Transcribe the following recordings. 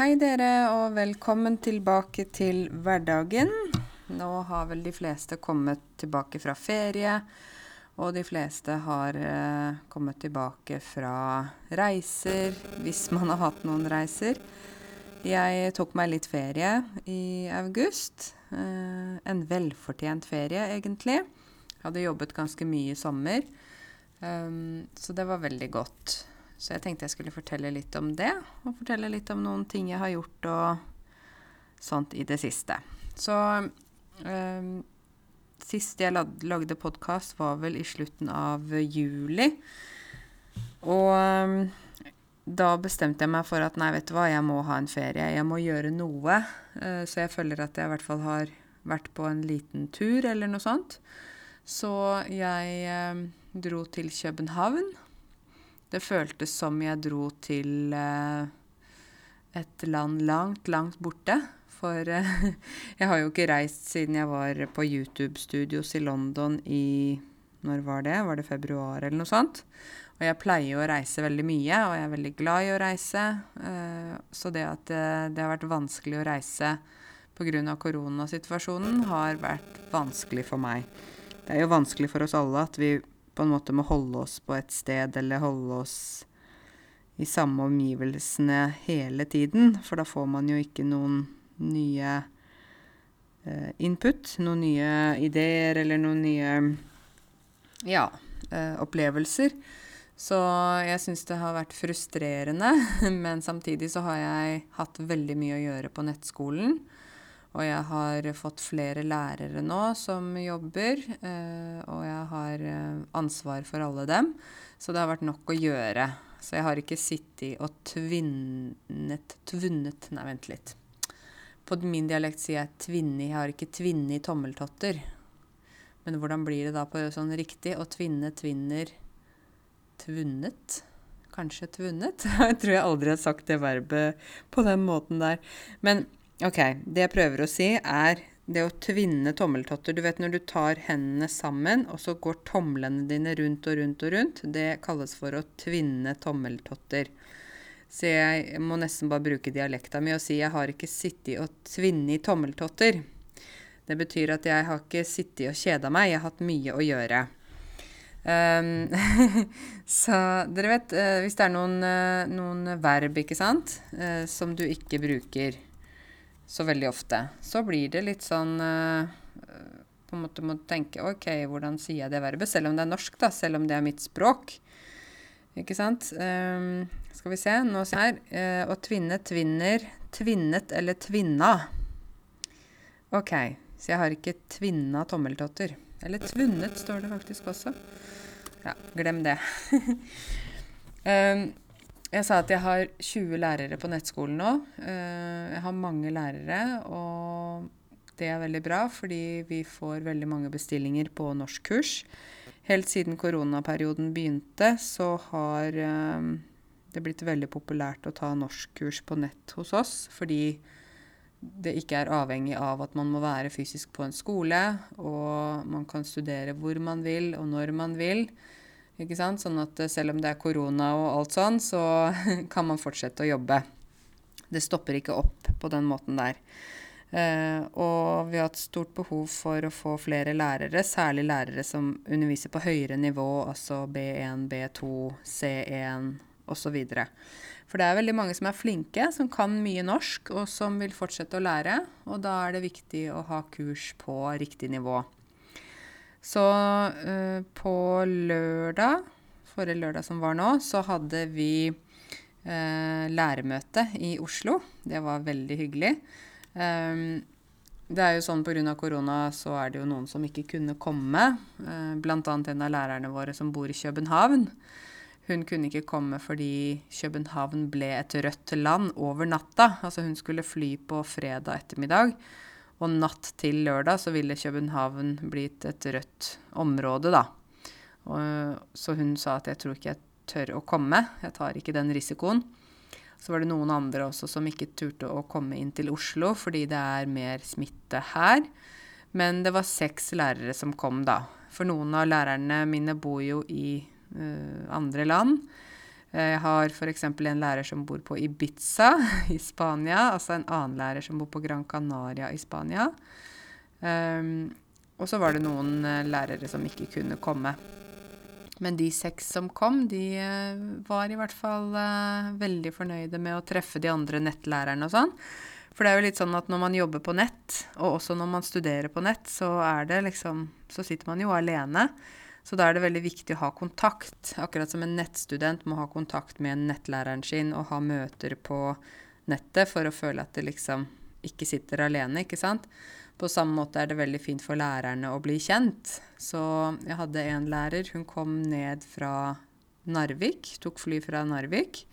Hei dere, og velkommen tilbake til hverdagen. Nå har vel de fleste kommet tilbake fra ferie, og de fleste har eh, kommet tilbake fra reiser, hvis man har hatt noen reiser. Jeg tok meg litt ferie i august. Eh, en velfortjent ferie, egentlig. Jeg hadde jobbet ganske mye i sommer, um, så det var veldig godt. Så jeg tenkte jeg skulle fortelle litt om det, og fortelle litt om noen ting jeg har gjort og sånt i det siste. Så um, sist jeg lagde podkast, var vel i slutten av juli. Og um, da bestemte jeg meg for at nei, vet du hva, jeg må ha en ferie. Jeg må gjøre noe. Uh, så jeg føler at jeg i hvert fall har vært på en liten tur eller noe sånt. Så jeg uh, dro til København. Det føltes som jeg dro til eh, et land langt, langt borte. For eh, jeg har jo ikke reist siden jeg var på YouTube-studios i London i Når var det? Var det februar eller noe sånt? Og jeg pleier å reise veldig mye, og jeg er veldig glad i å reise. Eh, så det at det har vært vanskelig å reise pga. koronasituasjonen, har vært vanskelig for meg. Det er jo vanskelig for oss alle at vi på en måte må holde oss på et sted eller holde oss i samme omgivelsene hele tiden. For da får man jo ikke noen nye eh, input, noen nye ideer eller noen nye ja, eh, opplevelser. Så jeg syns det har vært frustrerende, men samtidig så har jeg hatt veldig mye å gjøre på nettskolen. Og jeg har fått flere lærere nå som jobber, eh, og jeg har eh, ansvar for alle dem. Så det har vært nok å gjøre. Så jeg har ikke sittet og tvinnet Tvunnet Nei, vent litt. På min dialekt sier jeg tvinni. Jeg har ikke tvinni tommeltotter. Men hvordan blir det da på sånn riktig? Å tvinne, tvinner Tvunnet? Kanskje tvunnet? Jeg tror jeg aldri har sagt det verbet på den måten der. Men OK. Det jeg prøver å si, er det å tvinne tommeltotter. Du vet når du tar hendene sammen, og så går tomlene dine rundt og rundt og rundt. Det kalles for å tvinne tommeltotter. Så jeg må nesten bare bruke dialekta mi og si jeg har ikke sittet og tvinnet i tommeltotter. Det betyr at jeg har ikke sittet og kjeda meg, jeg har hatt mye å gjøre. Um, så dere vet, uh, hvis det er noen, uh, noen verb, ikke sant, uh, som du ikke bruker så veldig ofte, så blir det litt sånn uh, På en måte må du tenke OK, hvordan sier jeg det verbet? Selv om det er norsk, da. Selv om det er mitt språk. Ikke sant? Um, skal vi se. Nå ser jeg her. Uh, å tvinne, tvinner, tvinnet eller tvinna. OK. Så jeg har ikke tvinna tommeltotter. Eller tvunnet, står det faktisk også. Ja, glem det. um, Jeg sa at jeg har 20 lærere på nettskolen nå. Eh, jeg har mange lærere, og det er veldig bra, fordi vi får veldig mange bestillinger på norskkurs. Helt siden koronaperioden begynte, så har eh, det blitt veldig populært å ta norskkurs på nett hos oss, fordi det ikke er avhengig av at man må være fysisk på en skole, og man kan studere hvor man vil og når man vil. Ikke sant? Sånn at eh, selv om det er korona og alt sånn, så kan man fortsette å jobbe. Det stopper ikke opp på den måten der. Uh, og vi har hatt stort behov for å få flere lærere, særlig lærere som underviser på høyere nivå, altså B1, B2, C1 osv. For det er veldig mange som er flinke, som kan mye norsk, og som vil fortsette å lære. Og da er det viktig å ha kurs på riktig nivå. Så uh, på lørdag, forrige lørdag som var nå, så hadde vi uh, læremøte i Oslo. Det var veldig hyggelig. Um, det er jo sånn Pga. korona så er det jo noen som ikke kunne komme. Uh, Bl.a. en av lærerne våre som bor i København. Hun kunne ikke komme fordi København ble et rødt land over natta. Altså hun skulle fly på fredag ettermiddag. Og natt til lørdag så ville København blitt et rødt område, da. Og, så hun sa at jeg tror ikke jeg tør å komme. Jeg tar ikke den risikoen. Så var det noen andre også som ikke turte å komme inn til Oslo fordi det er mer smitte her. Men det var seks lærere som kom, da. For noen av lærerne mine bor jo i uh, andre land. Jeg har f.eks. en lærer som bor på Ibiza i Spania, altså en annen lærer som bor på Gran Canaria i Spania. Um, og så var det noen uh, lærere som ikke kunne komme. Men de seks som kom, de uh, var i hvert fall uh, veldig fornøyde med å treffe de andre nettlærerne og sånn. For det er jo litt sånn at når man jobber på nett, og også når man studerer på nett, så er det liksom Så sitter man jo alene. Så da er det veldig viktig å ha kontakt. Akkurat som en nettstudent må ha kontakt med nettlæreren sin og ha møter på nettet for å føle at det liksom ikke sitter alene, ikke sant. På samme måte er det veldig fint for lærerne å bli kjent. Så jeg hadde en lærer, hun kom ned fra Narvik, tok fly fra Narvik.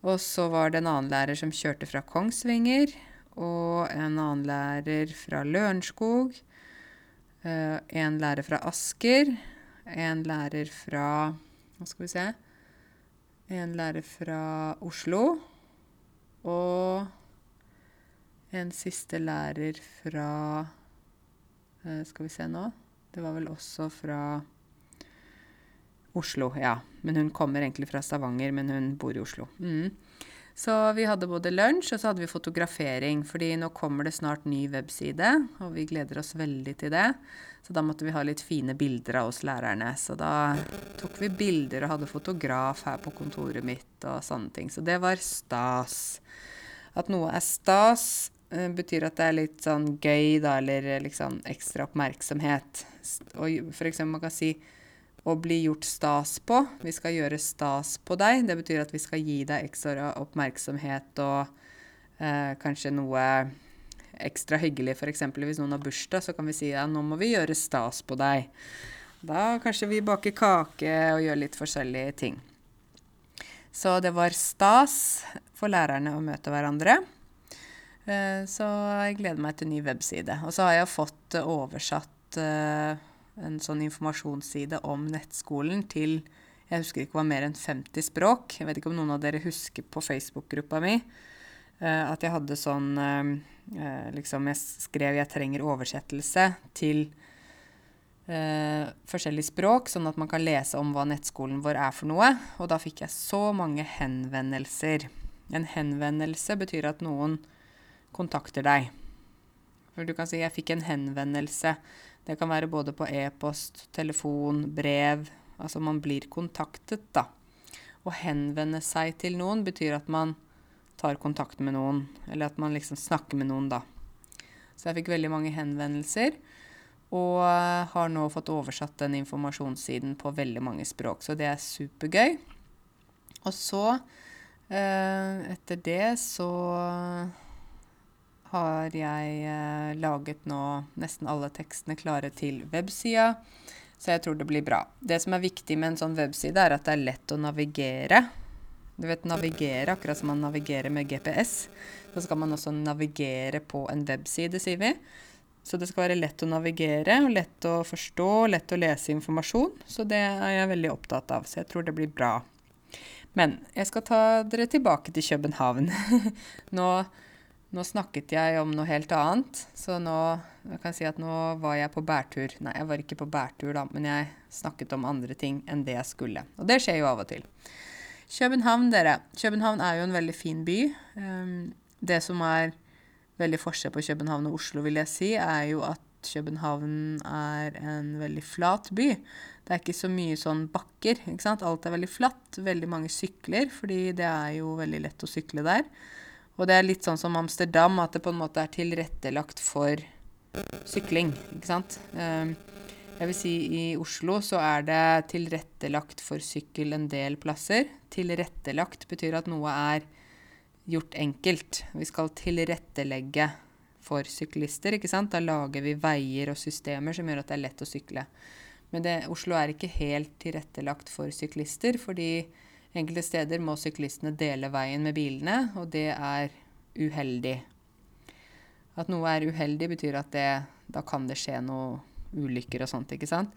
Og så var det en annen lærer som kjørte fra Kongsvinger. Og en annen lærer fra Lørenskog. Uh, en lærer fra Asker. En lærer fra Hva skal vi se En lærer fra Oslo. Og en siste lærer fra uh, Skal vi se nå Det var vel også fra Oslo, ja. Men hun kommer egentlig fra Stavanger, men hun bor i Oslo. Mm. Så vi hadde både lunsj, og så hadde vi fotografering. Fordi nå kommer det snart ny webside, og vi gleder oss veldig til det. Så da måtte vi ha litt fine bilder av oss lærerne. Så da tok vi bilder og hadde fotograf her på kontoret mitt og sånne ting. Så det var stas. At noe er stas, eh, betyr at det er litt sånn gøy, da, eller liksom ekstra oppmerksomhet. Og for eksempel man kan si å bli gjort stas på. Vi skal gjøre stas på deg. Det betyr at vi skal gi deg ekstra oppmerksomhet og eh, kanskje noe ekstra hyggelig. F.eks. hvis noen har bursdag, så kan vi si ja, nå må vi gjøre stas på deg. Da kanskje vi baker kake og gjør litt forskjellige ting. Så det var stas for lærerne å møte hverandre. Eh, så jeg gleder meg til ny webside. Og så har jeg fått oversatt eh, en sånn informasjonsside om nettskolen til jeg husker ikke hva mer enn 50 språk. Jeg vet ikke om noen av dere husker på Facebook-gruppa mi uh, at jeg hadde sånn uh, liksom Jeg skrev 'jeg trenger oversettelse' til uh, forskjellige språk, sånn at man kan lese om hva nettskolen vår er for noe. Og da fikk jeg så mange henvendelser. En henvendelse betyr at noen kontakter deg. For du kan si 'jeg fikk en henvendelse'. Det kan være både på e-post, telefon, brev. Altså man blir kontaktet, da. Å henvende seg til noen betyr at man tar kontakt med noen, eller at man liksom snakker med noen, da. Så jeg fikk veldig mange henvendelser, og har nå fått oversatt den informasjonssiden på veldig mange språk, så det er supergøy. Og så, eh, etter det, så har jeg eh, laget nå nesten alle tekstene klare til websida. Så jeg tror det blir bra. Det som er viktig med en sånn webside, er at det er lett å navigere. Du vet navigere, akkurat som man navigerer med GPS. Så skal man også navigere på en webside, sier vi. Så det skal være lett å navigere, lett å forstå, lett å lese informasjon. Så det er jeg veldig opptatt av. Så jeg tror det blir bra. Men jeg skal ta dere tilbake til København. nå nå snakket jeg om noe helt annet, så nå jeg kan si at nå var jeg på bærtur. Nei, jeg var ikke på bærtur, da, men jeg snakket om andre ting enn det jeg skulle. Og det skjer jo av og til. København, dere. København er jo en veldig fin by. Um, det som er veldig forskjell på København og Oslo, vil jeg si, er jo at København er en veldig flat by. Det er ikke så mye sånn bakker. ikke sant? Alt er veldig flatt. Veldig mange sykler, fordi det er jo veldig lett å sykle der. Og det er litt sånn som Amsterdam, at det på en måte er tilrettelagt for sykling. Ikke sant? Ehm, jeg vil si i Oslo så er det tilrettelagt for sykkel en del plasser. Tilrettelagt betyr at noe er gjort enkelt. Vi skal tilrettelegge for syklister, ikke sant. Da lager vi veier og systemer som gjør at det er lett å sykle. Men det, Oslo er ikke helt tilrettelagt for syklister, fordi Enkelte steder må syklistene dele veien med bilene, og det er uheldig. At noe er uheldig, betyr at det, da kan det skje noe ulykker og sånt, ikke sant.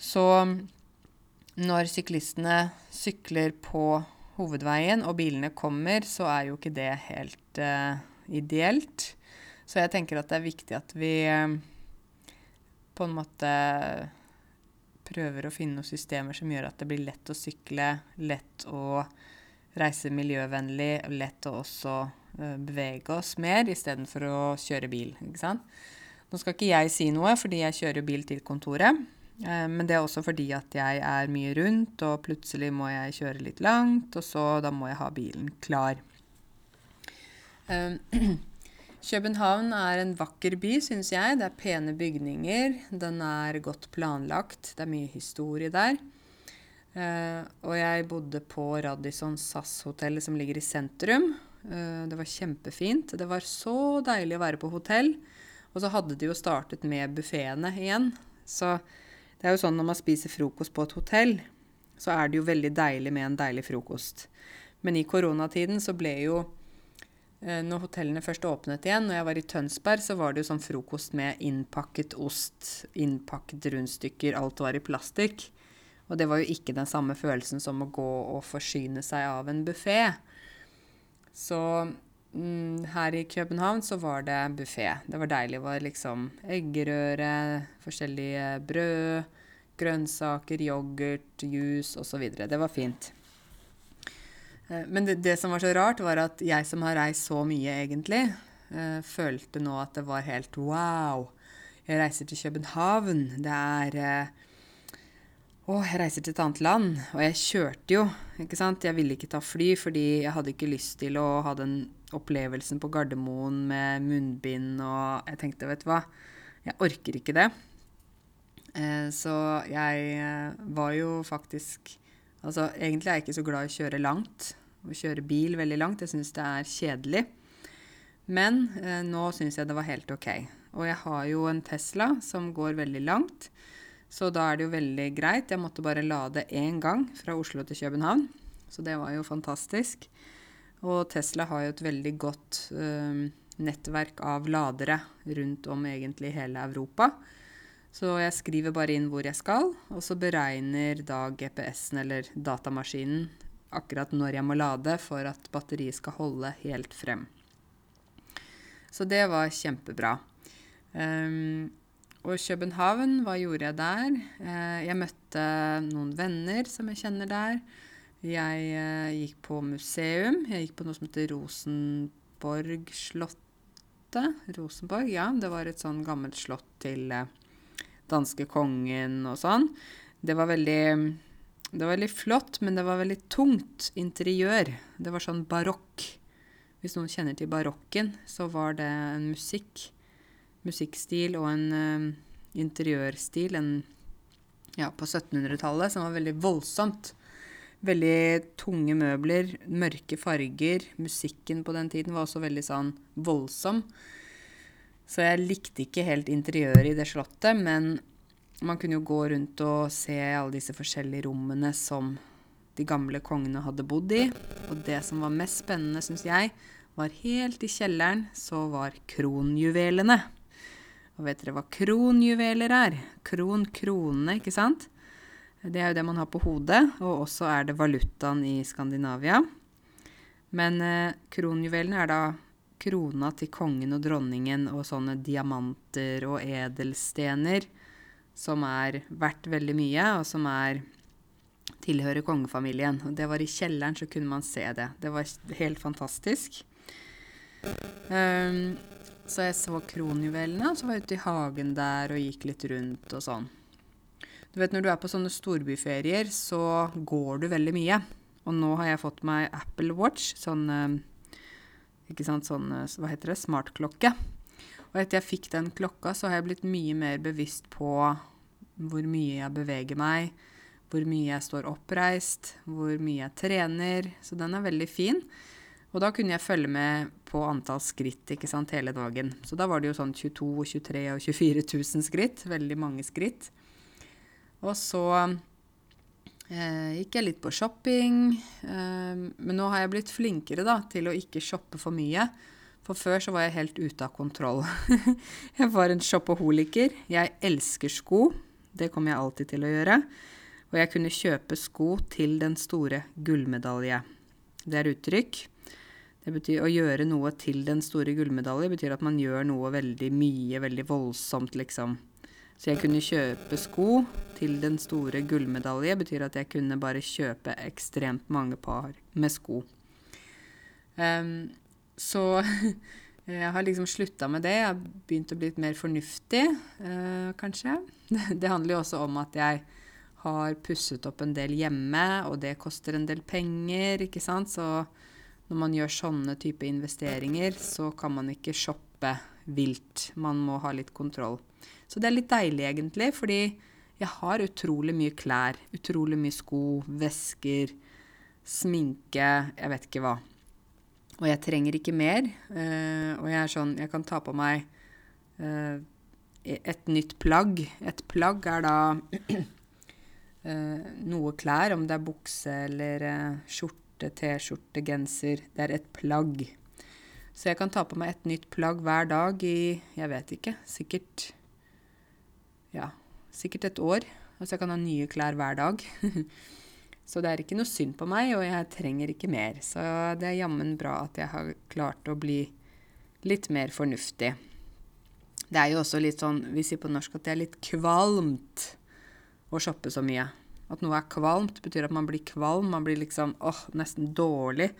Så når syklistene sykler på hovedveien og bilene kommer, så er jo ikke det helt uh, ideelt. Så jeg tenker at det er viktig at vi uh, på en måte prøver å finne noen systemer som gjør at det blir lett å sykle, lett å reise miljøvennlig, lett å også uh, bevege oss mer istedenfor å kjøre bil. ikke sant? Nå skal ikke jeg si noe, fordi jeg kjører bil til kontoret. Uh, men det er også fordi at jeg er mye rundt, og plutselig må jeg kjøre litt langt, og så da må jeg ha bilen klar. Uh, København er en vakker by, syns jeg. Det er pene bygninger. Den er godt planlagt. Det er mye historie der. Uh, og jeg bodde på Radisson SAS-hotellet som ligger i sentrum. Uh, det var kjempefint. Det var så deilig å være på hotell. Og så hadde de jo startet med buffeene igjen. Så det er jo sånn når man spiser frokost på et hotell, så er det jo veldig deilig med en deilig frokost. Men i koronatiden så ble jo når hotellene først åpnet igjen, når jeg var i Tønsberg, så var det jo sånn frokost med innpakket ost, innpakket rundstykker, alt var i plastikk. Og det var jo ikke den samme følelsen som å gå og forsyne seg av en buffé. Så mm, her i København så var det buffé. Det var deilig. Det var liksom eggerøre, forskjellige brød, grønnsaker, yoghurt, juice osv. Det var fint. Eh, men det, det, som var så rart, var at jeg som har reist så mye, egentlig, uh, følte nå at det var helt wow. Jeg reiser til København. Det er uh, Å, jeg reiser til et annet land. Og jeg kjørte jo, ikke sant. Jeg ville ikke ta fly fordi jeg hadde ikke lyst til å ha den opplevelsen på Gardermoen med munnbind og Jeg tenkte, vet du hva, jeg orker ikke det. Så jeg var jo faktisk Altså, egentlig er jeg ikke så glad i å kjøre langt å kjøre bil veldig langt. Jeg syns det er kjedelig. Men eh, nå syns jeg det var helt OK. Og jeg har jo en Tesla som går veldig langt, så da er det jo veldig greit. Jeg måtte bare lade én gang fra Oslo til København, så det var jo fantastisk. Og Tesla har jo et veldig godt eh, nettverk av ladere rundt om egentlig hele Europa. Så jeg skriver bare inn hvor jeg skal, og så beregner da GPS-en eller datamaskinen akkurat når jeg må lade for at batteriet skal holde helt frem. Så det var kjempebra. Um, og København, hva gjorde jeg der? Uh, jeg møtte noen venner som jeg kjenner der. Jeg uh, gikk på museum. Jeg gikk på noe som heter Rosenborg-slottet. Rosenborg, ja. Det var et sånn gammelt slott til uh, danske kongen og sånn. Det var veldig det var veldig flott, men det var veldig tungt interiør. Det var sånn barokk. Hvis noen kjenner til barokken, så var det en musikk, musikkstil og en uh, interiørstil en, ja, på 1700-tallet som var veldig voldsomt. Veldig tunge møbler, mørke farger. Musikken på den tiden var også veldig sånn voldsom. Så jeg likte ikke helt interiøret i det slottet, men man kunne jo gå rundt og se alle disse forskjellige rommene som de gamle kongene hadde bodd i. Og det som var mest spennende, syns jeg, var helt i kjelleren så var kronjuvelene. Og vet dere hva kronjuveler er? Kron, kronene, ikke sant? Det er jo det man har på hodet, og også er det valutaen i Skandinavia. Men eh, kronjuvelene er da krona til kongen og dronningen og sånne diamanter og edelstener som er verdt veldig mye, og som er tilhører kongefamilien. Og det var i kjelleren, så kunne man se det. Det var helt fantastisk. Um, så jeg så kronjuvelene, og så var jeg ute i hagen der og gikk litt rundt og sånn. Du vet, Når du er på sånne storbyferier, så går du veldig mye. Og nå har jeg fått meg Apple Watch, sånn ikke sant, sånn, hva heter det, smartklokke. Og etter jeg fikk den klokka, så har jeg blitt mye mer bevisst på hvor mye jeg beveger meg, hvor mye jeg står oppreist, hvor mye jeg trener. Så den er veldig fin. Og da kunne jeg følge med på antall skritt ikke sant, hele dagen. Så da var det jo sånn 22 23 og 24 000 skritt. Veldig mange skritt. Og så eh, gikk jeg litt på shopping. Eh, men nå har jeg blitt flinkere da, til å ikke shoppe for mye. For før så var jeg helt ute av kontroll. jeg var en shopaholiker. Jeg elsker sko. Det kommer jeg alltid til å gjøre. Og jeg kunne kjøpe sko til den store gullmedalje. Det er uttrykk. Det betyr å gjøre noe til den store gullmedalje betyr at man gjør noe veldig mye, veldig voldsomt, liksom. Så jeg kunne kjøpe sko til den store gullmedalje. Betyr at jeg kunne bare kjøpe ekstremt mange par med sko. Um, så jeg har liksom slutta med det. Jeg har begynt å bli litt mer fornuftig, uh, kanskje. Det handler jo også om at jeg har pusset opp en del hjemme, og det koster en del penger, ikke sant. Så når man gjør sånne type investeringer, så kan man ikke shoppe vilt. Man må ha litt kontroll. Så det er litt deilig, egentlig, fordi jeg har utrolig mye klær. Utrolig mye sko, vesker, sminke, jeg vet ikke hva. Og jeg trenger ikke mer. Uh, og jeg er sånn Jeg kan ta på meg uh, et nytt plagg. Et plagg er da uh, noe klær, om det er bukse eller skjorte, T-skjorte, genser. Det er et plagg. Så jeg kan ta på meg et nytt plagg hver dag i Jeg vet ikke. Sikkert ja, sikkert et år. Altså jeg kan ha nye klær hver dag. så det er ikke noe synd på meg, og jeg trenger ikke mer. Så det er jammen bra at jeg har klart å bli litt mer fornuftig. Det er jo også litt sånn, vi sier på norsk at det er litt kvalmt å shoppe så mye. At noe er kvalmt, betyr at man blir kvalm. Man blir liksom åh, nesten dårlig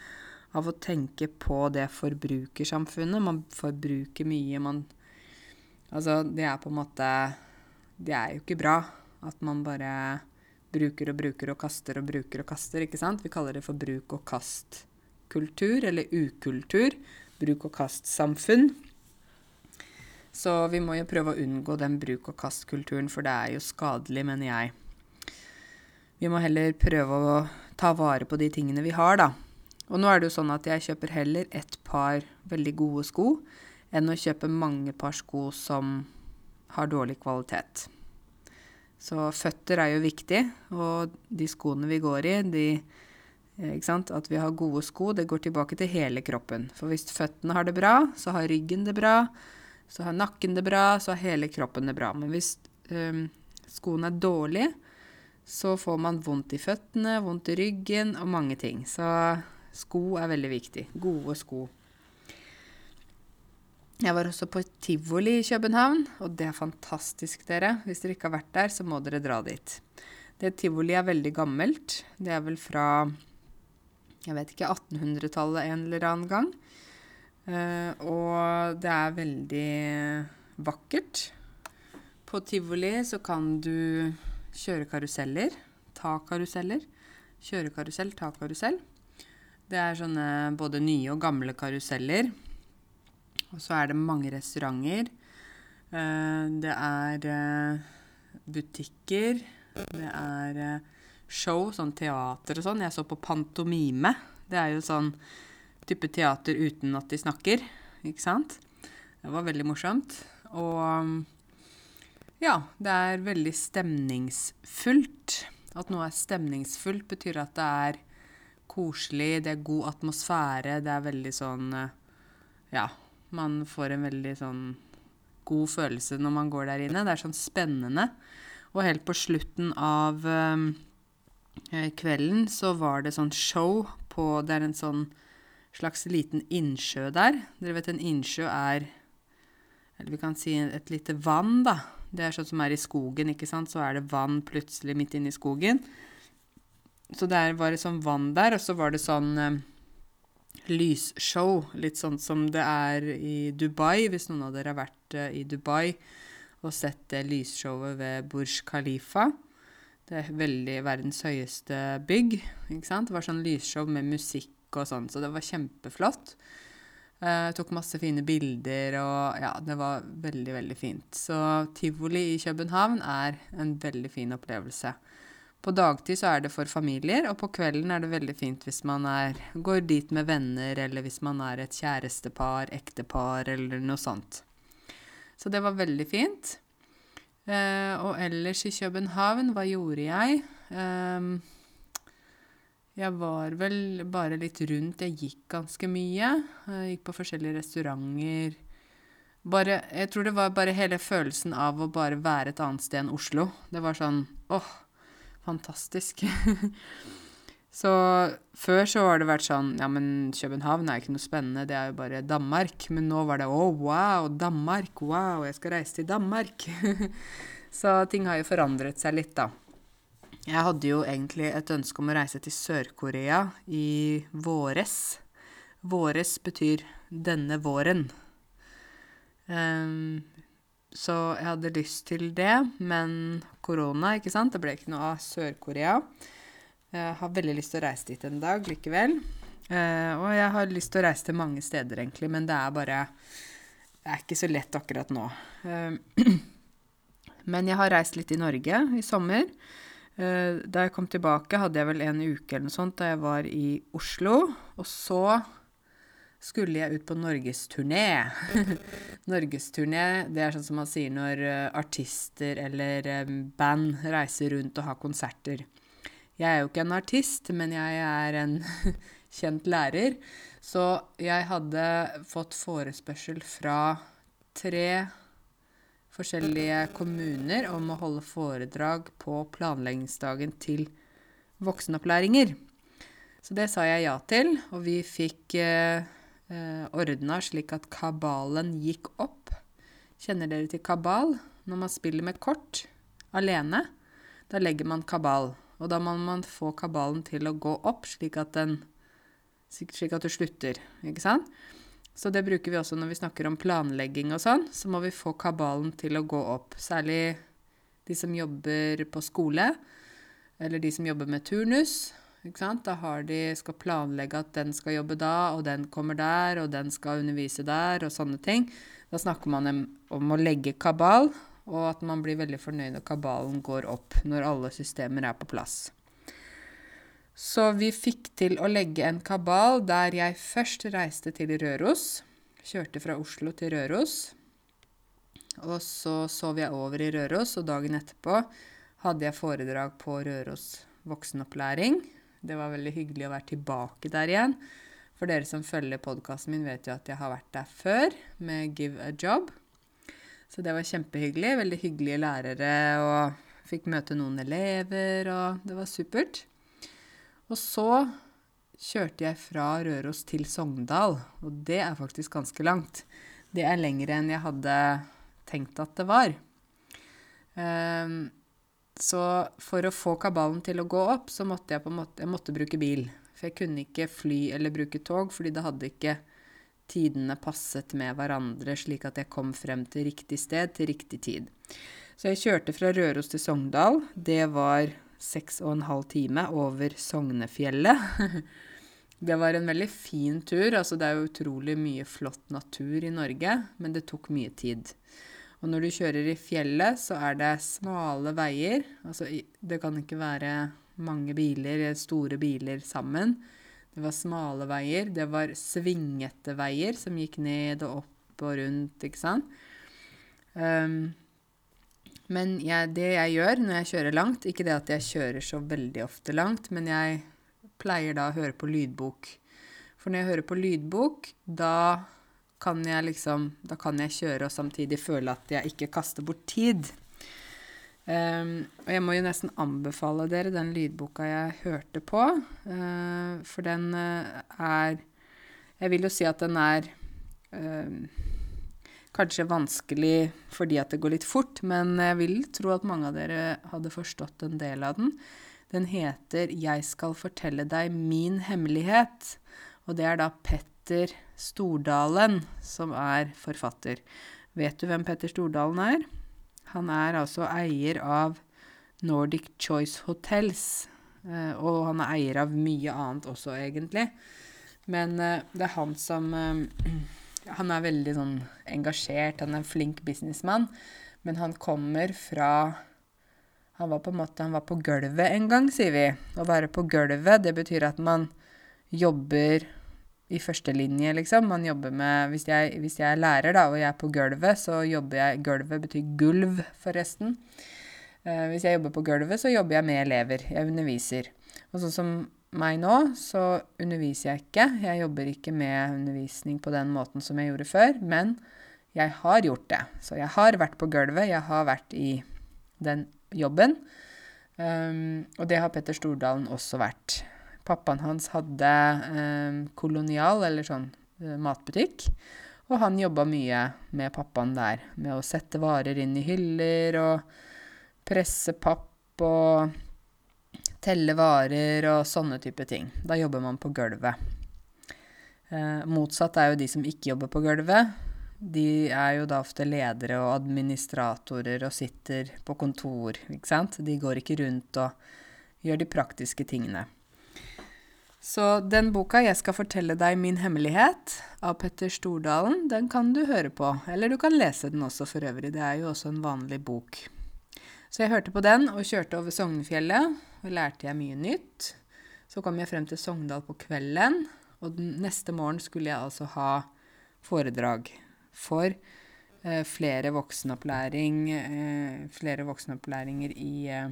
av å tenke på det forbrukersamfunnet. Man forbruker mye, man Altså, det er på en måte det er jo ikke bra at man bare bruker og bruker og kaster og bruker og kaster, ikke sant? Vi kaller det for bruk og kast-kultur, eller ukultur. Bruk og kast-samfunn. Så vi må jo prøve å unngå den bruk og kast-kulturen, for det er jo skadelig, mener jeg. Vi må heller prøve å ta vare på de tingene vi har, da. Og nå er det jo sånn at jeg kjøper heller ett par veldig gode sko enn å kjøpe mange par sko som har dårlig kvalitet. Så føtter er jo viktig, og de skoene vi går i, de sant? At vi har gode sko, det går tilbake til hele kroppen. For hvis føttene har det bra, så har ryggen det bra, så har nakken det bra, så har hele kroppen det bra. Men hvis um, skoene er dårlige, så får man vondt i føttene, vondt i ryggen og mange ting. Så sko er veldig viktig. Gode sko. Jeg var også på tivoli i København, og det er fantastisk, dere. Hvis dere ikke har vært der, så må dere dra dit. Det tivoli er veldig gammelt. Det er vel fra jeg vet ikke 1800-tallet en eller annen gang. Uh, og det er veldig vakkert. På tivoli så kan du kjøre karuseller. Ta karuseller. Kjøre karusell, ta karusell. Det er sånne både nye og gamle karuseller. Og så er det mange restauranter. Eh, det er eh, butikker. Det er eh, show, sånn teater og sånn. Jeg så på pantomime. Det er jo sånn type teater uten at de snakker, ikke sant? Det var veldig morsomt. Og ja, det er veldig stemningsfullt. At noe er stemningsfullt, betyr at det er koselig, det er god atmosfære, det er veldig sånn Ja, man får en veldig sånn god følelse når man går der inne. Det er sånn spennende. Og helt på slutten av eh, kvelden så var det sånn show på Det er en sånn slags liten innsjø der. Dere vet en innsjø er Eller vi kan si et lite vann, da. Det er sånn som er i skogen, ikke sant. Så er det vann plutselig midt inne i skogen. Så det var et sånn vann der, og så var det sånn um, lysshow. Litt sånn som det er i Dubai, hvis noen av dere har vært uh, i Dubai og sett det lysshowet ved Burj Khalifa. Det er veldig verdens høyeste bygg. ikke sant? Det var sånn lysshow med musikk og sånn, så det var kjempeflott. Jeg uh, tok masse fine bilder, og ja, det var veldig, veldig fint. Så tivoli i København er en veldig fin opplevelse. På dagtid så er det for familier, og på kvelden er det veldig fint hvis man er, går dit med venner, eller hvis man er et kjærestepar, ektepar, eller noe sånt. Så det var veldig fint. Eh, og ellers i København, hva gjorde jeg? Eh, jeg var vel bare litt rundt. Jeg gikk ganske mye. Jeg gikk på forskjellige restauranter. Bare, jeg tror det var bare hele følelsen av å bare være et annet sted enn Oslo. Det var sånn åh, fantastisk. så før så har det vært sånn Ja, men København er ikke noe spennende, det er jo bare Danmark. Men nå var det å, wow, Danmark, wow, jeg skal reise til Danmark. Så ting har jo forandret seg litt, da. Jeg hadde jo egentlig et ønske om å reise til Sør-Korea i våres. Våres betyr denne våren. Um, så jeg hadde lyst til det, men korona, ikke sant. Det ble ikke noe av Sør-Korea. Jeg har veldig lyst til å reise dit en dag likevel. Uh, og jeg har lyst til å reise til mange steder, egentlig, men det er bare Det er ikke så lett akkurat nå. Uh, men jeg har reist litt i Norge i sommer. Uh, da jeg kom tilbake, hadde jeg vel en uke eller noe sånt da jeg var i Oslo. Og så skulle jeg ut på norgesturné. norgesturné, det er sånn som man sier når artister eller band reiser rundt og har konserter. Jeg er jo ikke en artist, men jeg er en kjent lærer. Så jeg hadde fått forespørsel fra tre forskjellige kommuner om å holde foredrag på planleggingsdagen til voksenopplæringer. Så det sa jeg ja til, og vi fikk eh, eh ordna slik at kabalen gikk opp. Kjenner dere til kabal? Når man spiller med kort alene, da legger man kabal. Og da må man få kabalen til å gå opp, slik at den slik at du slutter. Ikke sant? Så det bruker vi også når vi snakker om planlegging og sånn. Så må vi få kabalen til å gå opp. Særlig de som jobber på skole, eller de som jobber med turnus. Da har de, skal planlegge at den skal jobbe da, og den kommer der, og den skal undervise der, og sånne ting. Da snakker man om å legge kabal, og at man blir veldig fornøyd når kabalen går opp, når alle systemer er på plass. Så vi fikk til å legge en kabal der jeg først reiste til Røros. Kjørte fra Oslo til Røros. Og så sov jeg over i Røros, og dagen etterpå hadde jeg foredrag på Røros voksenopplæring. Det var veldig hyggelig å være tilbake der igjen. For dere som følger podkasten min, vet jo at jeg har vært der før med Give a Job. Så det var kjempehyggelig. Veldig hyggelige lærere, og fikk møte noen elever, og det var supert. Og så kjørte jeg fra Røros til Sogndal, og det er faktisk ganske langt. Det er lengre enn jeg hadde tenkt at det var. Um, så for å få kabalen til å gå opp, så måtte jeg måte jeg måtte bruke bil. For jeg kunne ikke fly eller bruke tog, fordi det hadde ikke tidene passet med hverandre, slik at jeg kom frem til riktig sted til riktig tid. Så jeg kjørte fra Røros til Sogndal. Det var seks og en halv time over Sognefjellet. det var en veldig fin tur. Altså, det er jo utrolig mye flott natur i Norge, men det tok mye tid. Og når du kjører i fjellet, så er det smale veier. Altså, det kan ikke være mange biler, store biler sammen. Det var smale veier. Det var svingete veier som gikk ned og opp og rundt, ikke sant. Um, men jeg, det jeg gjør når jeg kjører langt Ikke det at jeg kjører så veldig ofte langt, men jeg pleier da å høre på lydbok. For når jeg hører på lydbok, da kan jeg liksom Da kan jeg kjøre og samtidig føle at jeg ikke kaster bort tid. Um, og jeg må jo nesten anbefale dere den lydboka jeg hørte på, uh, for den uh, er Jeg vil jo si at den er uh, kanskje vanskelig fordi at det går litt fort, men jeg vil tro at mange av dere hadde forstått en del av den. Den heter 'Jeg skal fortelle deg min hemmelighet', og det er da Petter Stordalen som er forfatter. Vet du hvem Petter Stordalen er? Han er altså eier av Nordic Choice Hotels, eh, og han er eier av mye annet også, egentlig. Men eh, det er han som eh, han er veldig sånn engasjert, han er en flink businessmann. Men han kommer fra Han var på en måte han var på gulvet en gang, sier vi. Å være på gulvet, det betyr at man jobber i førstelinje, liksom. Man jobber med hvis jeg, hvis jeg, er lærer, da, og jeg er på gulvet, så jobber jeg Gulvet betyr gulv, forresten. Eh, hvis jeg jobber på gulvet, så jobber jeg med elever. Jeg underviser. Og sånn som meg nå, så underviser jeg ikke. Jeg jobber ikke med undervisning på den måten som jeg gjorde før, men jeg har gjort det. Så jeg har vært på gulvet, jeg har vært i den jobben. Um, og det har Petter Stordalen også vært. Pappaen hans hadde eh, kolonial, eller sånn uh, matbutikk. Og han jobba mye med pappaen der, med å sette varer inn i hyller og presse papp og telle varer og sånne type ting. Da jobber man på gulvet. Eh, motsatt er jo de som ikke jobber på gulvet. De er jo da ofte ledere og administratorer og sitter på kontor, ikke sant. De går ikke rundt og gjør de praktiske tingene. Så den boka 'Jeg skal fortelle deg min hemmelighet' av Petter Stordalen, den kan du høre på. Eller du kan lese den også for øvrig. Det er jo også en vanlig bok. Så jeg hørte på den og kjørte over Sognefjellet, og lærte jeg mye nytt. Så kom jeg frem til Sogndal på kvelden, og den neste morgen skulle jeg altså ha foredrag for eh, flere voksenopplæring, eh, flere voksenopplæringer i eh,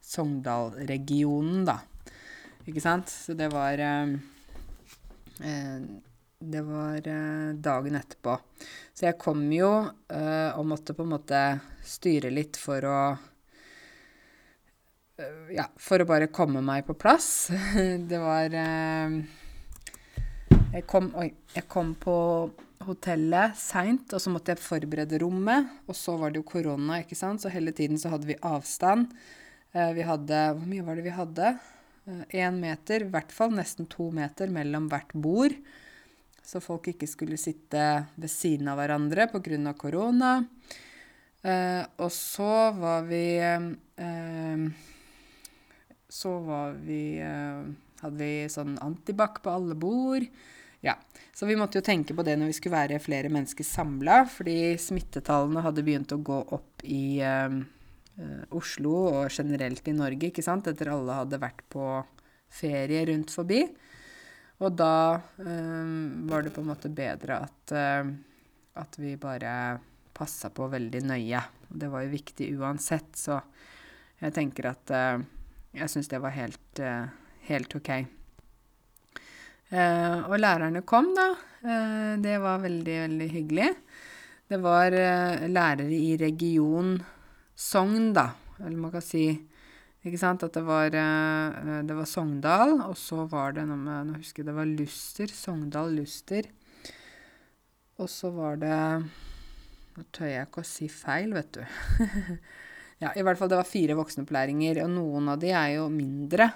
Sogndal-regionen, da. Ikke sant? Så det var eh, eh, Det var eh, dagen etterpå. Så jeg kom jo og måtte på en måte styre litt for å Ja, for å bare komme meg på plass. Det var jeg kom, oi, jeg kom på hotellet seint, og så måtte jeg forberede rommet. Og så var det jo korona, ikke sant, så hele tiden så hadde vi avstand. Vi hadde Hvor mye var det vi hadde? Én eh, meter, i hvert fall nesten to meter mellom hvert bord. Så folk ikke skulle sitte ved siden av hverandre pga. korona. Eh, og så var vi eh, Så var vi eh, Hadde vi sånn antibac på alle bord. Ja, Så vi måtte jo tenke på det når vi skulle være flere mennesker samla, fordi smittetallene hadde begynt å gå opp i eh, Oslo og generelt i Norge, ikke sant, etter alle hadde vært på ferie rundt forbi. Og da um, var det på en måte bedre at, uh, at vi bare passa på veldig nøye. Det var jo viktig uansett, så jeg tenker at uh, jeg syns det var helt, uh, helt ok. og lærerne kom, da. det var veldig, veldig hyggelig. Det var lærere i region Sogn, da. Eller man kan si ikke sant, at det var, eh, det var Sogndal, og så var det noe med Nå husker jeg det var Luster. Sogndal, Luster. Og så var det Nå tør jeg ikke å si feil, vet du. ja, i hvert fall det var fire voksenopplæringer, og noen av de er jo mindre.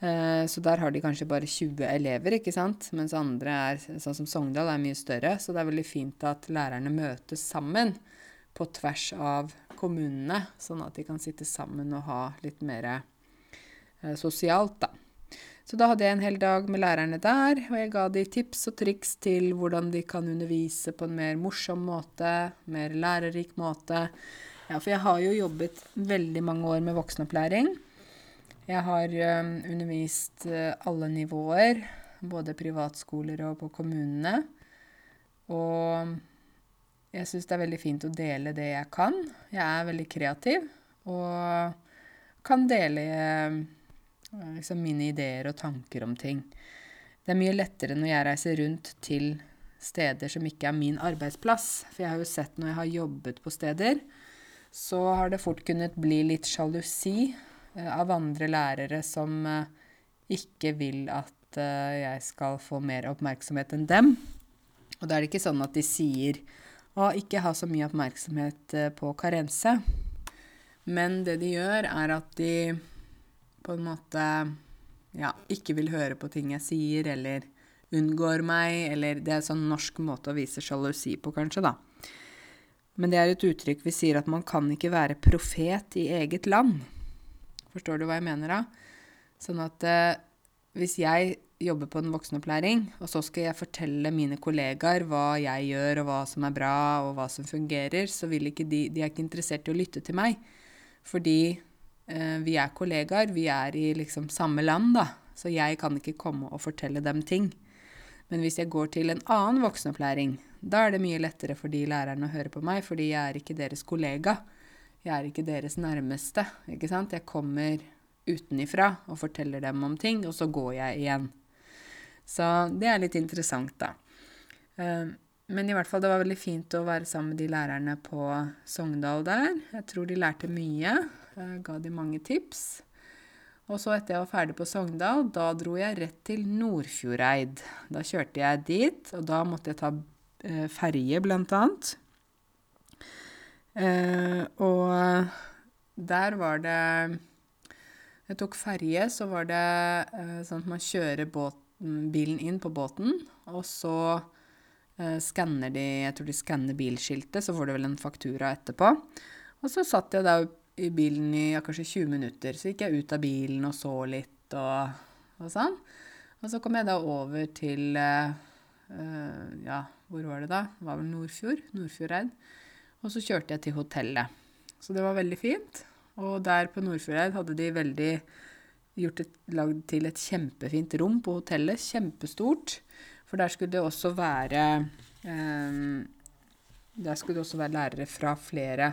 Eh, så der har de kanskje bare 20 elever, ikke sant. Mens andre er, sånn som Sogndal, er mye større. Så det er veldig fint at lærerne møtes sammen på tvers av kommunene, sånn at de kan sitte sammen og ha litt mer eh, sosialt, da. Så da hadde jeg en hel dag med lærerne der, og jeg ga de tips og triks til hvordan de kan undervise på en mer morsom måte, mer lærerik måte. Ja, for jeg har jo jobbet veldig mange år med voksenopplæring. Jeg har um, undervist uh, alle nivåer, både privatskoler og på kommunene. Og jeg syns det er veldig fint å dele det jeg kan. Jeg er veldig kreativ og kan dele eh, liksom, mine ideer og tanker om ting. Det er mye lettere når jeg reiser rundt til steder som ikke er min arbeidsplass. For jeg har jo sett når jeg har jobbet på steder, så har det fort kunnet bli litt sjalusi eh, av andre lærere som eh, ikke vil at jeg skal få mer oppmerksomhet enn dem. Og da er det ikke sånn at de sier og ikke ha så mye oppmerksomhet eh, på karense. Men det de gjør, er at de på en måte ja, ikke vil høre på ting jeg sier, eller unngår meg, eller Det er en sånn norsk måte å vise sjalusi på, kanskje, da. Men det er et uttrykk vi sier at man kan ikke være profet i eget land. Forstår du hva jeg mener da? Sånn at eh, hvis jeg jobber på en voksenopplæring, og så skal jeg fortelle mine kollegaer hva jeg gjør, og hva som er bra, og hva som fungerer, så vil ikke de De er ikke interessert i å lytte til meg. Fordi eh, vi er kollegaer, vi er i liksom samme land, da. Så jeg kan ikke komme og fortelle dem ting. Men hvis jeg går til en annen voksenopplæring, da er det mye lettere for de lærerne å høre på meg, fordi jeg er ikke deres kollega. Jeg er ikke deres nærmeste, ikke sant. Jeg kommer utenifra og forteller dem om ting, og så går jeg igjen. Så det er litt interessant, da. Eh, men i hvert fall, det var veldig fint å være sammen med de lærerne på Sogndal der. Jeg tror de lærte mye. Jeg ga de mange tips. Og så etter jeg var ferdig på Sogndal, da dro jeg rett til Nordfjordeid. Da kjørte jeg dit, og da måtte jeg ta eh, ferje, blant annet. Eh, og der var det Jeg tok ferje, så var det eh, sånn at man kjører båten, bilen inn på båten, og så eh, skanner de Jeg tror de skanner bilskiltet, så får du vel en faktura etterpå. Og så satt jeg da i bilen i kanskje 20 minutter. Så gikk jeg ut av bilen og så litt og, og sånn. Og så kom jeg da over til uh, uh, Ja, hvor var det da? Det var vel Nordfjord? Nordfjordeid. Og så kjørte jeg til hotellet. Så det var veldig fint. Og der på Nordfjordeid hadde de veldig gjort et, lagd til et kjempefint rom på hotellet. Kjempestort. For der skulle det også være um, Der skulle det også være lærere fra flere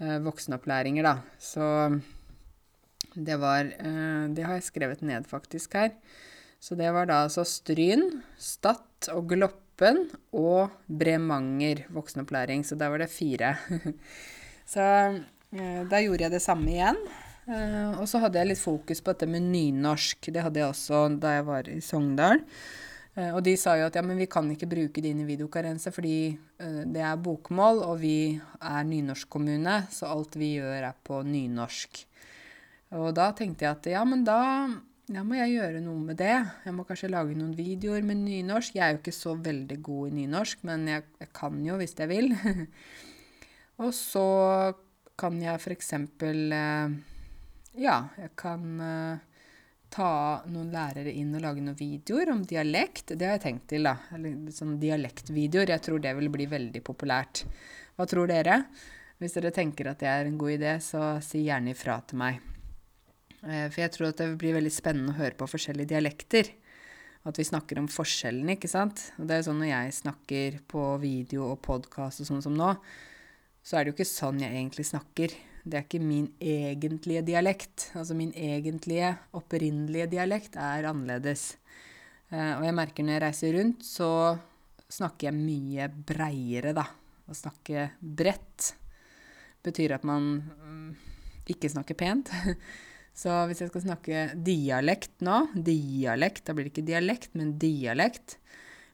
eh, voksenopplæringer, da. Så det var eh, Det har jeg skrevet ned faktisk her. Så det var da altså Stryn, Stad og Gloppen og Bremanger voksenopplæring. Så der var det fire. så eh, da gjorde jeg det samme igjen. Uh, og så hadde jeg litt fokus på dette med nynorsk. Det hadde jeg også da jeg var i Sogndal. Uh, og de sa jo at ja, men vi kan ikke bruke det inn i videokarense fordi uh, det er bokmål, og vi er nynorskkommune, så alt vi gjør er på nynorsk. Og da tenkte jeg at ja, men da ja, må jeg gjøre noe med det. Jeg må kanskje lage noen videoer med nynorsk. Jeg er jo ikke så veldig god i nynorsk, men jeg, jeg kan jo hvis jeg vil. og så kan jeg for eksempel Ja, jeg kan ta noen lærere inn og lage noen videoer om dialekt. Det har jeg tenkt til, da. Eller sånn dialektvideoer. Jeg tror det vil bli veldig populært. Hva tror dere? Hvis dere tenker at det er en god idé, så si gjerne ifra til meg. Eh, for jeg tror at det blir veldig spennende å høre på forskjellige dialekter. At vi snakker om forskjellene, ikke sant. Og det er jo sånn når jeg snakker på video og podkast og sånn som nå, så er det jo ikke sånn jeg egentlig snakker. Det er ikke min egentlige dialekt. Altså min egentlige, opprinnelige dialekt er annerledes. Uh, og jeg merker når jeg reiser rundt, så snakker jeg mye breiere, da. Å snakke bredt betyr at man um, ikke snakker pent. Så hvis jeg skal snakke dialekt nå Dialekt, da blir det ikke dialekt, men dialekt.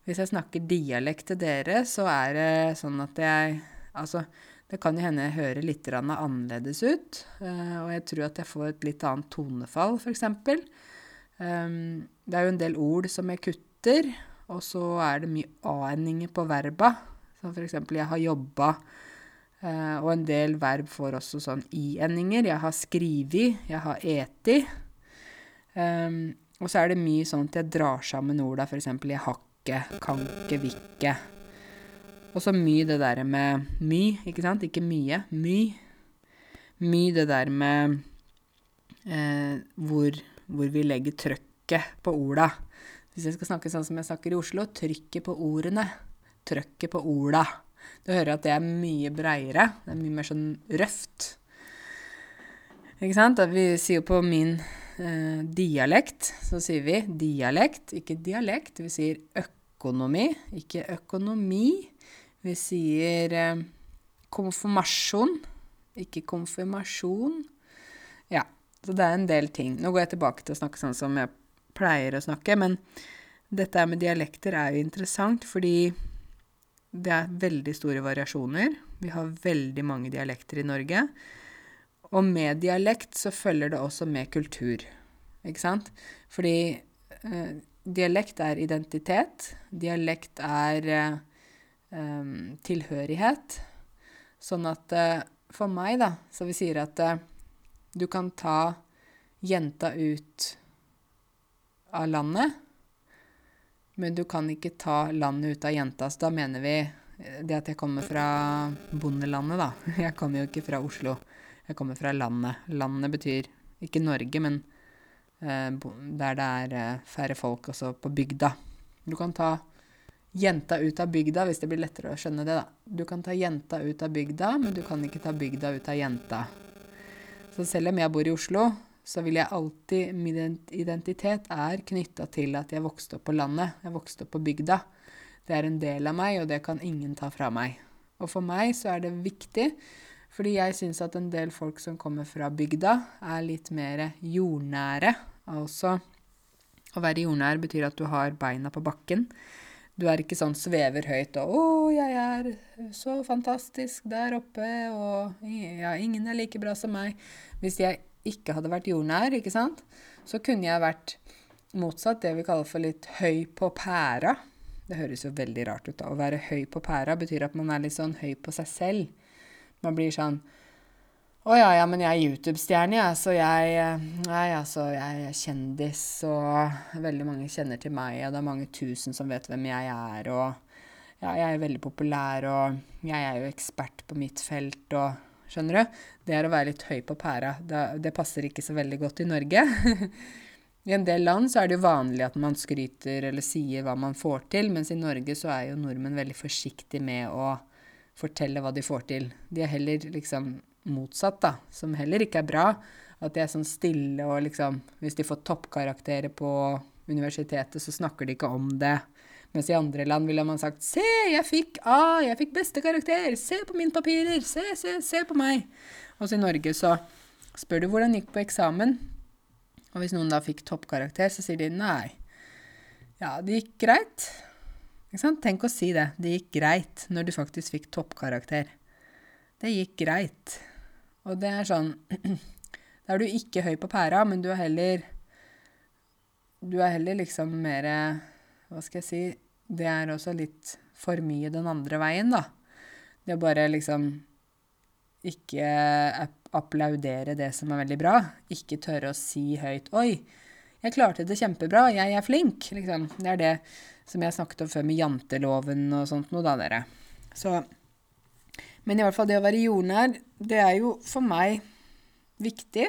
Hvis jeg snakker dialekt til dere, så er det sånn at jeg Altså, det kan jo hende jeg hører litt annerledes ut, eh, og jeg tror at jeg får et litt annet tonefall, f.eks. Um, det er jo en del ord som jeg kutter, og så er det mye a-endinger på verba. Som f.eks. jeg har jobba, eh, og en del verb får også sånn i-endinger. Jeg har skrivi, jeg har eti. Um, og så er det mye sånn at jeg drar sammen orda, f.eks. jeg hakke, kanke, vikke. Og så mye det der med my, ikke sant? Ikke mye. My. My det der med eh, hvor, hvor, vi legger trøkket på orda. Hvis jeg skal snakke sånn som jeg snakker i Oslo, trykket på ordene. Trøkket på orda. Du hører at det er mye breiere. Det er mye mer sånn røft. Ikke sant? Vi sier jo på min eh, dialekt, så sier vi dialekt, ikke dialekt. Vi sier økonomi, ikke økonomi. Vi sier eh, konfirmasjon, ikke konfirmasjon. Ja, så det er en del ting. Nå går jeg tilbake til å snakke sånn som jeg pleier å snakke, men dette med dialekter er jo interessant fordi det er veldig store variasjoner. Vi har veldig mange dialekter i Norge. Og med dialekt så følger det også med kultur, ikke sant? Fordi eh, dialekt er identitet. Dialekt er eh, um, tilhørighet. Sånn at uh, for meg, da, så vi sier at uh, du kan ta jenta ut av landet, men du kan ikke ta landet ut av jenta. Så da mener vi eh, det at jeg kommer fra bondelandet, da. Jeg kommer jo ikke fra Oslo. Jeg kommer fra landet. Landet betyr ikke Norge, men uh, der det er færre folk, også på bygda. Du kan ta jenta ut av bygda, hvis det blir lettere å skjønne det, da. Du kan ta jenta ut av bygda, men du kan ikke ta bygda ut av jenta. Så selv om jeg bor i Oslo, så vil jeg alltid Min identitet er knytta til at jeg vokste opp på landet. Jeg vokste opp på bygda. Det er en del av meg, og det kan ingen ta fra meg. Og for meg så er det viktig, fordi jeg syns at en del folk som kommer fra bygda, er litt mer jordnære. Altså å være jordnær betyr at du har beina på bakken. Du er ikke sånn svever høyt og 'Å, jeg er så fantastisk der oppe', og ja, 'ingen er like bra som meg'. Hvis jeg ikke hadde vært jordnær, ikke sant, så kunne jeg vært motsatt, det vi kaller for litt høy på pæra. Det høres jo veldig rart ut, da. Å være høy på pæra betyr at man er litt sånn høy på seg selv. Man blir sånn å ja, ja, men jeg er YouTube-stjerne, jeg, så jeg Nei, altså, jeg er kjendis, og veldig mange kjenner til meg, og det er mange tusen som vet hvem jeg er, og ja, jeg er veldig populær, og jeg er jo ekspert på mitt felt, og Skjønner du? Det er å være litt høy på pæra. Det, det passer ikke så veldig godt i Norge. I en del land så er det jo vanlig at man skryter eller sier hva man får til, mens i Norge så er jo nordmenn veldig forsiktige med å fortelle hva de får til. De er heller liksom motsatt, da, som heller ikke er bra. At de er sånn stille og liksom Hvis de får toppkarakterer på universitetet, så snakker de ikke om det. Mens i andre land ville man sagt 'Se, jeg fikk A! Jeg fikk beste karakter! Se på mine papirer! Se, se, se på meg!' Og så i Norge så spør du hvordan det gikk på eksamen. Og hvis noen da fikk toppkarakter, så sier de 'nei'. Ja, det gikk greit. Ikke sant? Tenk å si det. Det gikk greit når du faktisk fikk toppkarakter. Det gikk greit. Og det er sånn Da er du ikke høy på pæra, men du er heller Du er heller liksom mer Hva skal jeg si Det er også litt for mye den andre veien, da. Det å bare liksom ikke applaudere det som er veldig bra. Ikke tørre å si høyt 'Oi, jeg klarte det kjempebra. Jeg er flink.' Liksom. Det er det som jeg snakket om før med janteloven og sånt noe, da, dere. Så men i hvert fall det å være jordnær, det er jo for meg viktig.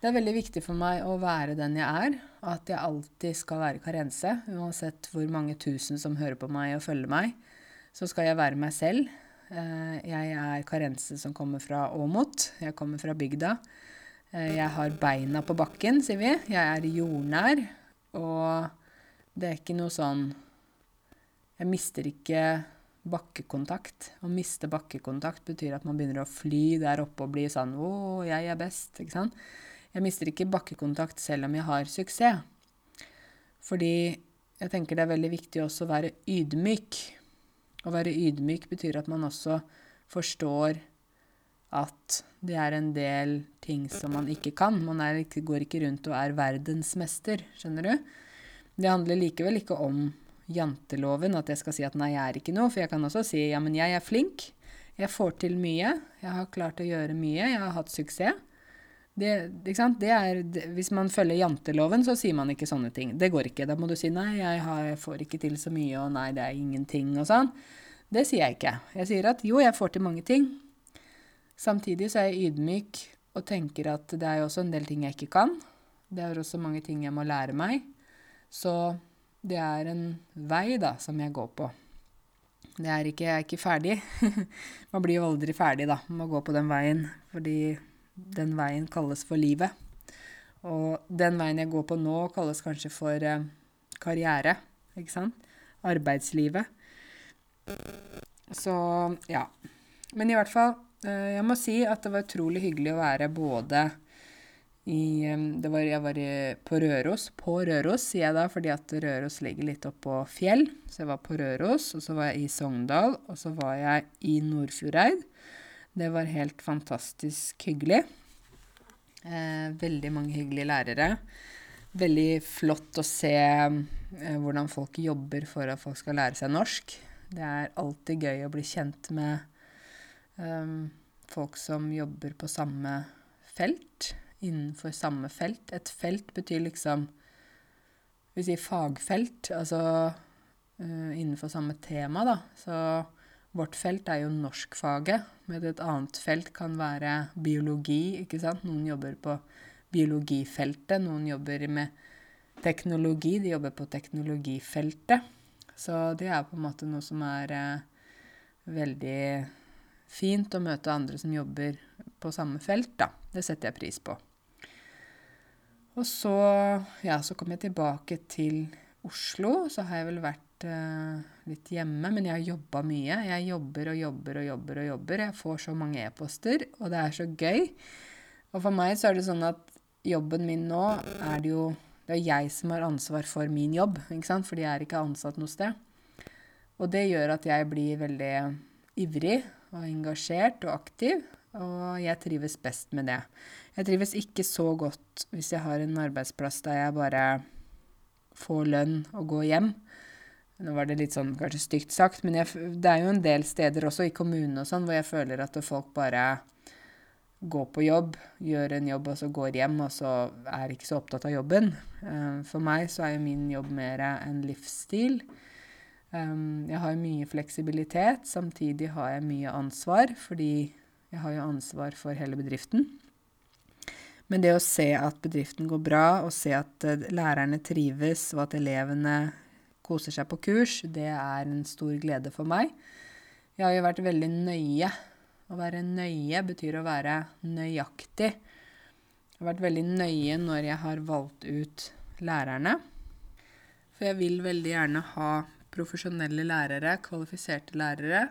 Det er veldig viktig for meg å være den jeg er, og at jeg alltid skal være karense. Uansett hvor mange tusen som hører på meg og følger meg, så skal jeg være meg selv. Eh, jeg er karense som kommer fra Åmot. Jeg kommer fra bygda. Eh, jeg har beina på bakken, sier vi. Jeg er jordnær. Og det er ikke noe sånn Jeg mister ikke bakkekontakt. Å miste bakkekontakt betyr at man begynner å fly der oppe og bli sånn 'Å, jeg er best'. Ikke sant? Jeg mister ikke bakkekontakt selv om jeg har suksess. Fordi jeg tenker det er veldig viktig også å være ydmyk. Å være ydmyk betyr at man også forstår at det er en del ting som man ikke kan. Man er, går ikke rundt og er verdensmester, skjønner du? Det handler likevel ikke om janteloven, at jeg skal si at nei, jeg er ikke noe. For jeg kan også si ja, men jeg er flink. Jeg får til mye. Jeg har klart å gjøre mye. Jeg har hatt suksess. Det, det er, det, hvis man følger janteloven, så sier man ikke sånne ting. Det går ikke. Da må du si nei, jeg, har, jeg får ikke til så mye, og nei, det er ingenting, og sånn. Det sier jeg ikke. Jeg sier at jo, jeg får til mange ting. Samtidig så er jeg ydmyk og tenker at det er jo også en del ting jeg ikke kan. Det er også mange ting jeg må lære meg. Så det er en vei da, som jeg går på. Det er ikke, jeg er ikke ferdig. Man blir jo aldri ferdig da, med å gå på den veien, fordi den veien kalles for livet. Og den veien jeg går på nå, kalles kanskje for eh, karriere, ikke sant? Arbeidslivet. Så ja. Men i hvert fall, eh, jeg må si at det var utrolig hyggelig å være både i, var, jeg var i, på Røros. På Røros, sier jeg da, fordi at Røros ligger litt oppå fjell. Så jeg var på Røros, og så var jeg i Sogndal, og så var jeg i Nordfjordeid. Det var helt fantastisk hyggelig. Eh, veldig mange hyggelige lærere. Veldig flott å se eh, hvordan folk jobber for at folk skal lære seg norsk. Det er alltid gøy å bli kjent med eh, folk som jobber på samme felt innenfor samme felt. Et felt betyr liksom Vi sier fagfelt, altså uh, innenfor samme tema, da. Så vårt felt er jo norskfaget, men et annet felt kan være biologi, ikke sant. Noen jobber på biologifeltet, noen jobber med teknologi, de jobber på teknologifeltet. Så det er på en måte noe som er uh, veldig fint å møte andre som jobber på samme felt, da. Det setter jeg pris på. Og så, ja, så kom jeg tilbake til Oslo. Så har jeg vel vært eh, litt hjemme, men jeg har jobba mye. Jeg jobber og jobber og jobber og jobber. Jeg får så mange e-poster, og det er så gøy. Og for meg så er det sånn at jobben min nå er det jo Det er jeg som har ansvar for min jobb, ikke sant? fordi jeg er ikke ansatt noe sted. Og det gjør at jeg blir veldig ivrig og engasjert og aktiv, og jeg trives best med det. Jeg trives ikke så godt hvis jeg har en arbeidsplass der jeg bare får lønn og går hjem. Nå var det litt sånn kanskje stygt sagt, men jeg, det er jo en del steder også i kommunene og sånn hvor jeg føler at folk bare går på jobb, gjør en jobb og så går hjem, og så er ikke så opptatt av jobben. Eh, for meg så er jo min jobb mer en livsstil. Um, jeg har mye fleksibilitet, samtidig har jeg mye ansvar, fordi jeg har jo ansvar for hele bedriften. Men det å se at bedriften går bra, og se at uh, lærerne trives, og at elevene koser seg på kurs, det er en stor glede for meg. Jeg har jo vært veldig nøye. Å være nøye betyr å være nøyaktig. Jeg har vært veldig nøye når jeg har valgt ut lærerne. For jeg vil veldig gjerne ha profesjonelle lærere, kvalifiserte lærere,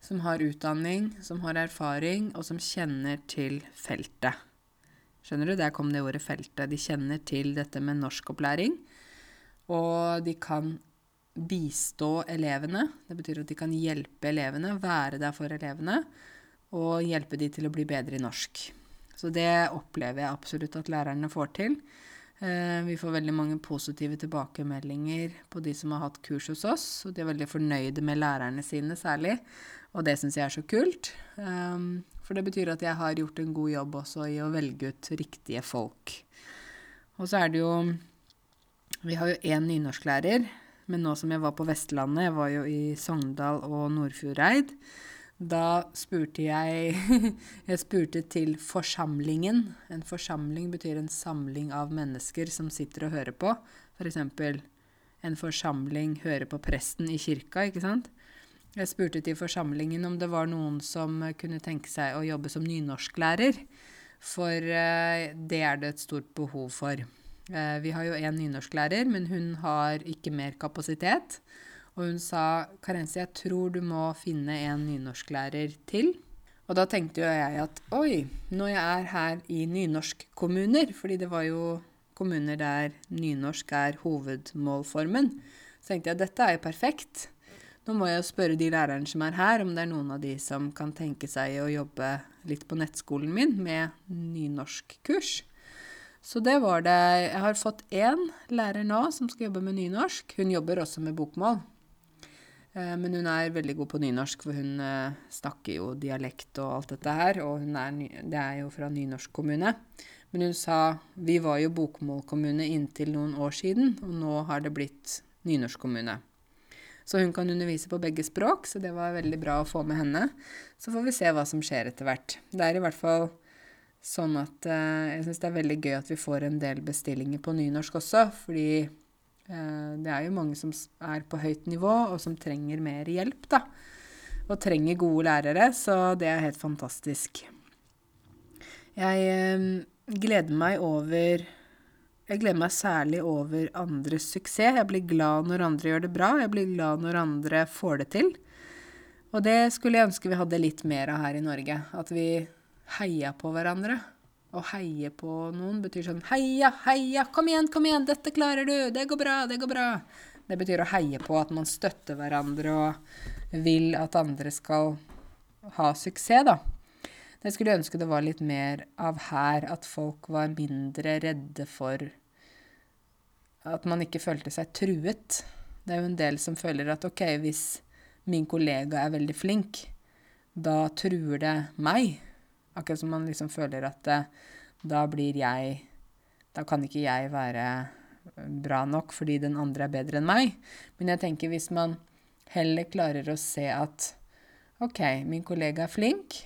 som har utdanning, som har erfaring, og som kjenner til feltet. Skjønner du? Der kom det ordet 'feltet'. De kjenner til dette med norskopplæring. Og de kan bistå elevene. Det betyr at de kan hjelpe elevene, være der for elevene, og hjelpe de til å bli bedre i norsk. Så det opplever jeg absolutt at lærerne får til. Eh, vi får veldig mange positive tilbakemeldinger på de som har hatt kurs hos oss, og de er veldig fornøyde med lærerne sine særlig. Og det syns jeg er så kult. Um, for det betyr at jeg har gjort en god jobb også i å velge ut riktige folk. Og så er det jo Vi har jo én nynorsklærer, men nå som jeg var på Vestlandet, jeg var jo i Sogndal og Nordfjordeid, da spurte jeg Jeg spurte til forsamlingen. En forsamling betyr en samling av mennesker som sitter og hører på. F.eks. En forsamling hører på presten i kirka, ikke sant? Jeg spurte til forsamlingen om det var noen som kunne tenke seg å jobbe som nynorsklærer. For uh, det er det et stort behov for. Uh, vi har jo én nynorsklærer, men hun har ikke mer kapasitet. Og hun sa Karense, jeg tror du må finne en nynorsklærer til. Og da tenkte jo jeg at oi, når jeg er her i nynorskkommuner, fordi det var jo kommuner der nynorsk er hovedmålformen, så tenkte jeg at dette er jo perfekt. Nå må jeg spørre de lærerne som er her, om det er noen av de som kan tenke seg å jobbe litt på nettskolen min med nynorskkurs. Så det var det. Jeg har fått én lærer nå som skal jobbe med nynorsk. Hun jobber også med bokmål. Eh, men hun er veldig god på nynorsk, for hun eh, snakker jo dialekt og alt dette her. Og er, det er jo fra nynorsk kommune. Men hun sa vi var jo bokmålkommune inntil noen år siden, og nå har det blitt nynorsk kommune. Så hun kan undervise på begge språk, så det var veldig bra å få med henne. Så får vi se hva som skjer etter hvert. Det er i hvert fall sånn at uh, jeg syns det er veldig gøy at vi får en del bestillinger på nynorsk også, fordi Eh, det er jo mange som er på høyt nivå, og som trenger mer hjelp, da. Og trenger gode lærere, så det er helt fantastisk. Jeg eh, gleder meg over Jeg gleder meg særlig over andres suksess. Jeg blir glad når andre gjør det bra. Jeg blir glad når andre får det til. Og det skulle jeg ønske vi hadde litt mer av her i Norge. At vi heia på hverandre. Å heie på noen betyr sånn Heia, heia, kom igjen, kom igjen, dette klarer du, det går bra, det går bra. Det betyr å heie på at man støtter hverandre og vil at andre skal ha suksess, da. Det skulle jeg ønske det var litt mer av her, at folk var mindre redde for At man ikke følte seg truet. Det er jo en del som føler at OK, hvis min kollega er veldig flink, da truer det meg. Akkurat som man liksom føler at eh, da blir jeg Da kan ikke jeg være eh, bra nok fordi den andre er bedre enn meg. Men jeg tenker hvis man heller klarer å se at OK, min kollega er flink,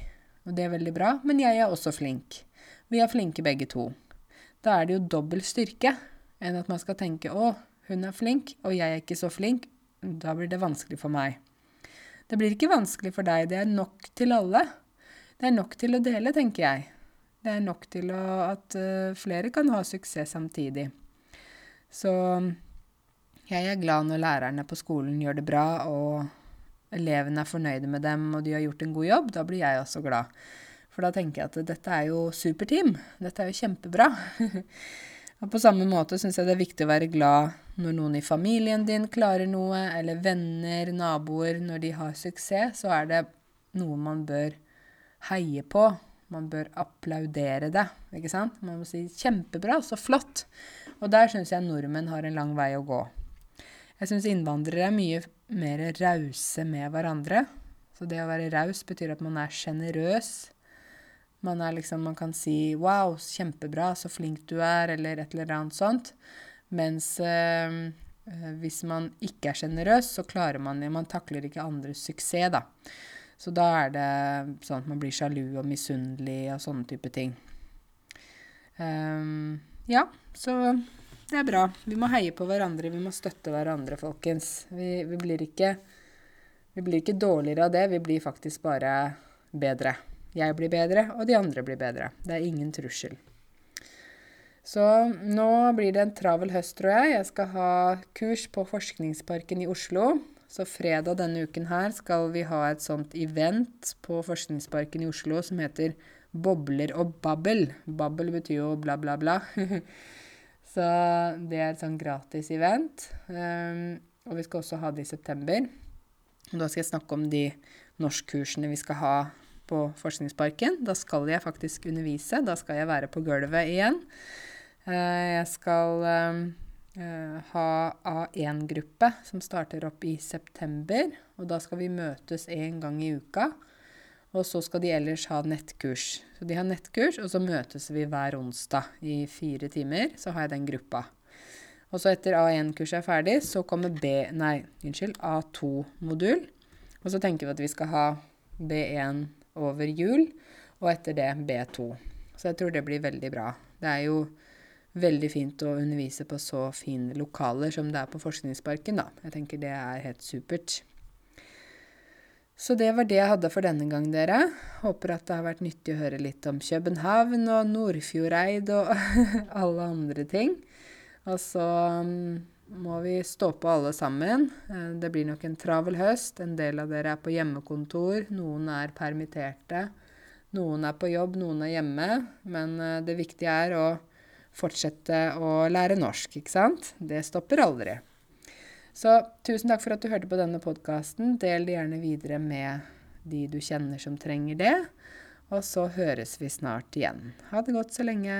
og det er veldig bra, men jeg er også flink. Vi er flinke begge to. Da er det jo dobbel styrke enn at man skal tenke å, hun er flink, og jeg er ikke så flink. Da blir det vanskelig for meg. Det blir ikke vanskelig for deg, det er nok til alle. Det er nok til å dele, tenker jeg. Det er nok til å, at uh, flere kan ha suksess samtidig. Så jeg er glad når lærerne på skolen gjør det bra, og elevene er fornøyde med dem, og de har gjort en god jobb. Da blir jeg også glad. For da tenker jeg at dette er jo superteam. Dette er jo kjempebra. Og på samme måte syns jeg det er viktig å være glad når noen i familien din klarer noe, eller venner, naboer, når de har suksess, så er det noe man bør heie på. Man bør applaudere det, ikke sant? Man må si 'kjempebra, så flott'. Og der syns jeg nordmenn har en lang vei å gå. Jeg syns innvandrere er mye mer rause med hverandre. Så det å være raus betyr at man er sjenerøs. Man, liksom, man kan si 'wow, kjempebra, så flink du er', eller et eller annet sånt. Mens øh, hvis man ikke er sjenerøs, så klarer man det. Man takler ikke andres suksess, da. Så da er det sånn at man blir sjalu og misunnelig og sånne type ting. Um, ja, så det er bra. Vi må heie på hverandre, vi må støtte hverandre, folkens. Vi, vi, blir ikke, vi blir ikke dårligere av det, vi blir faktisk bare bedre. Jeg blir bedre, og de andre blir bedre. Det er ingen trussel. Så nå blir det en travel høst, tror jeg. Jeg skal ha kurs på Forskningsparken i Oslo. Så fredag denne uken her skal vi ha et sånt event på Forskningsparken i Oslo som heter Bobler og babbel. Babbel betyr jo bla, bla, bla. så det er et sånn gratis event. Um, og vi skal også ha det i september. Og da skal jeg snakke om de norskkursene vi skal ha på Forskningsparken. Da skal jeg faktisk undervise. Da skal jeg være på gulvet igjen. Eh, jeg skal uh, ha A1-gruppe som starter opp i september. Og da skal vi møtes én gang i uka. Og så skal de ellers ha nettkurs. Så de har nettkurs, og så møtes vi hver onsdag i fire timer. Så har jeg den gruppa. Og så etter A1-kurset er ferdig, så kommer B, nei, unnskyld, A2-modul. Og så tenker vi at vi skal ha B1 over jul, og etter det B2. Så jeg tror det blir veldig bra. Det er jo veldig fint å undervise på så fine lokaler som det er på Forskningsparken, da. Jeg tenker det er helt supert. Så det var det jeg hadde for denne gang, dere. Håper at det har vært nyttig å høre litt om København og Nordfjordeid og alle andre ting. Og så mm, må vi stå på alle sammen. Eh, det blir nok en travel høst. En del av dere er på hjemmekontor, noen er permitterte. Noen er på jobb, noen er hjemme. Men eh, det viktige er å fortsette å lære norsk, ikke sant? Det stopper aldri. Så tusen takk for at du hørte på denne podkasten. Del det gjerne videre med de du kjenner som trenger det. Og så høres vi snart igjen. Ha det godt så lenge.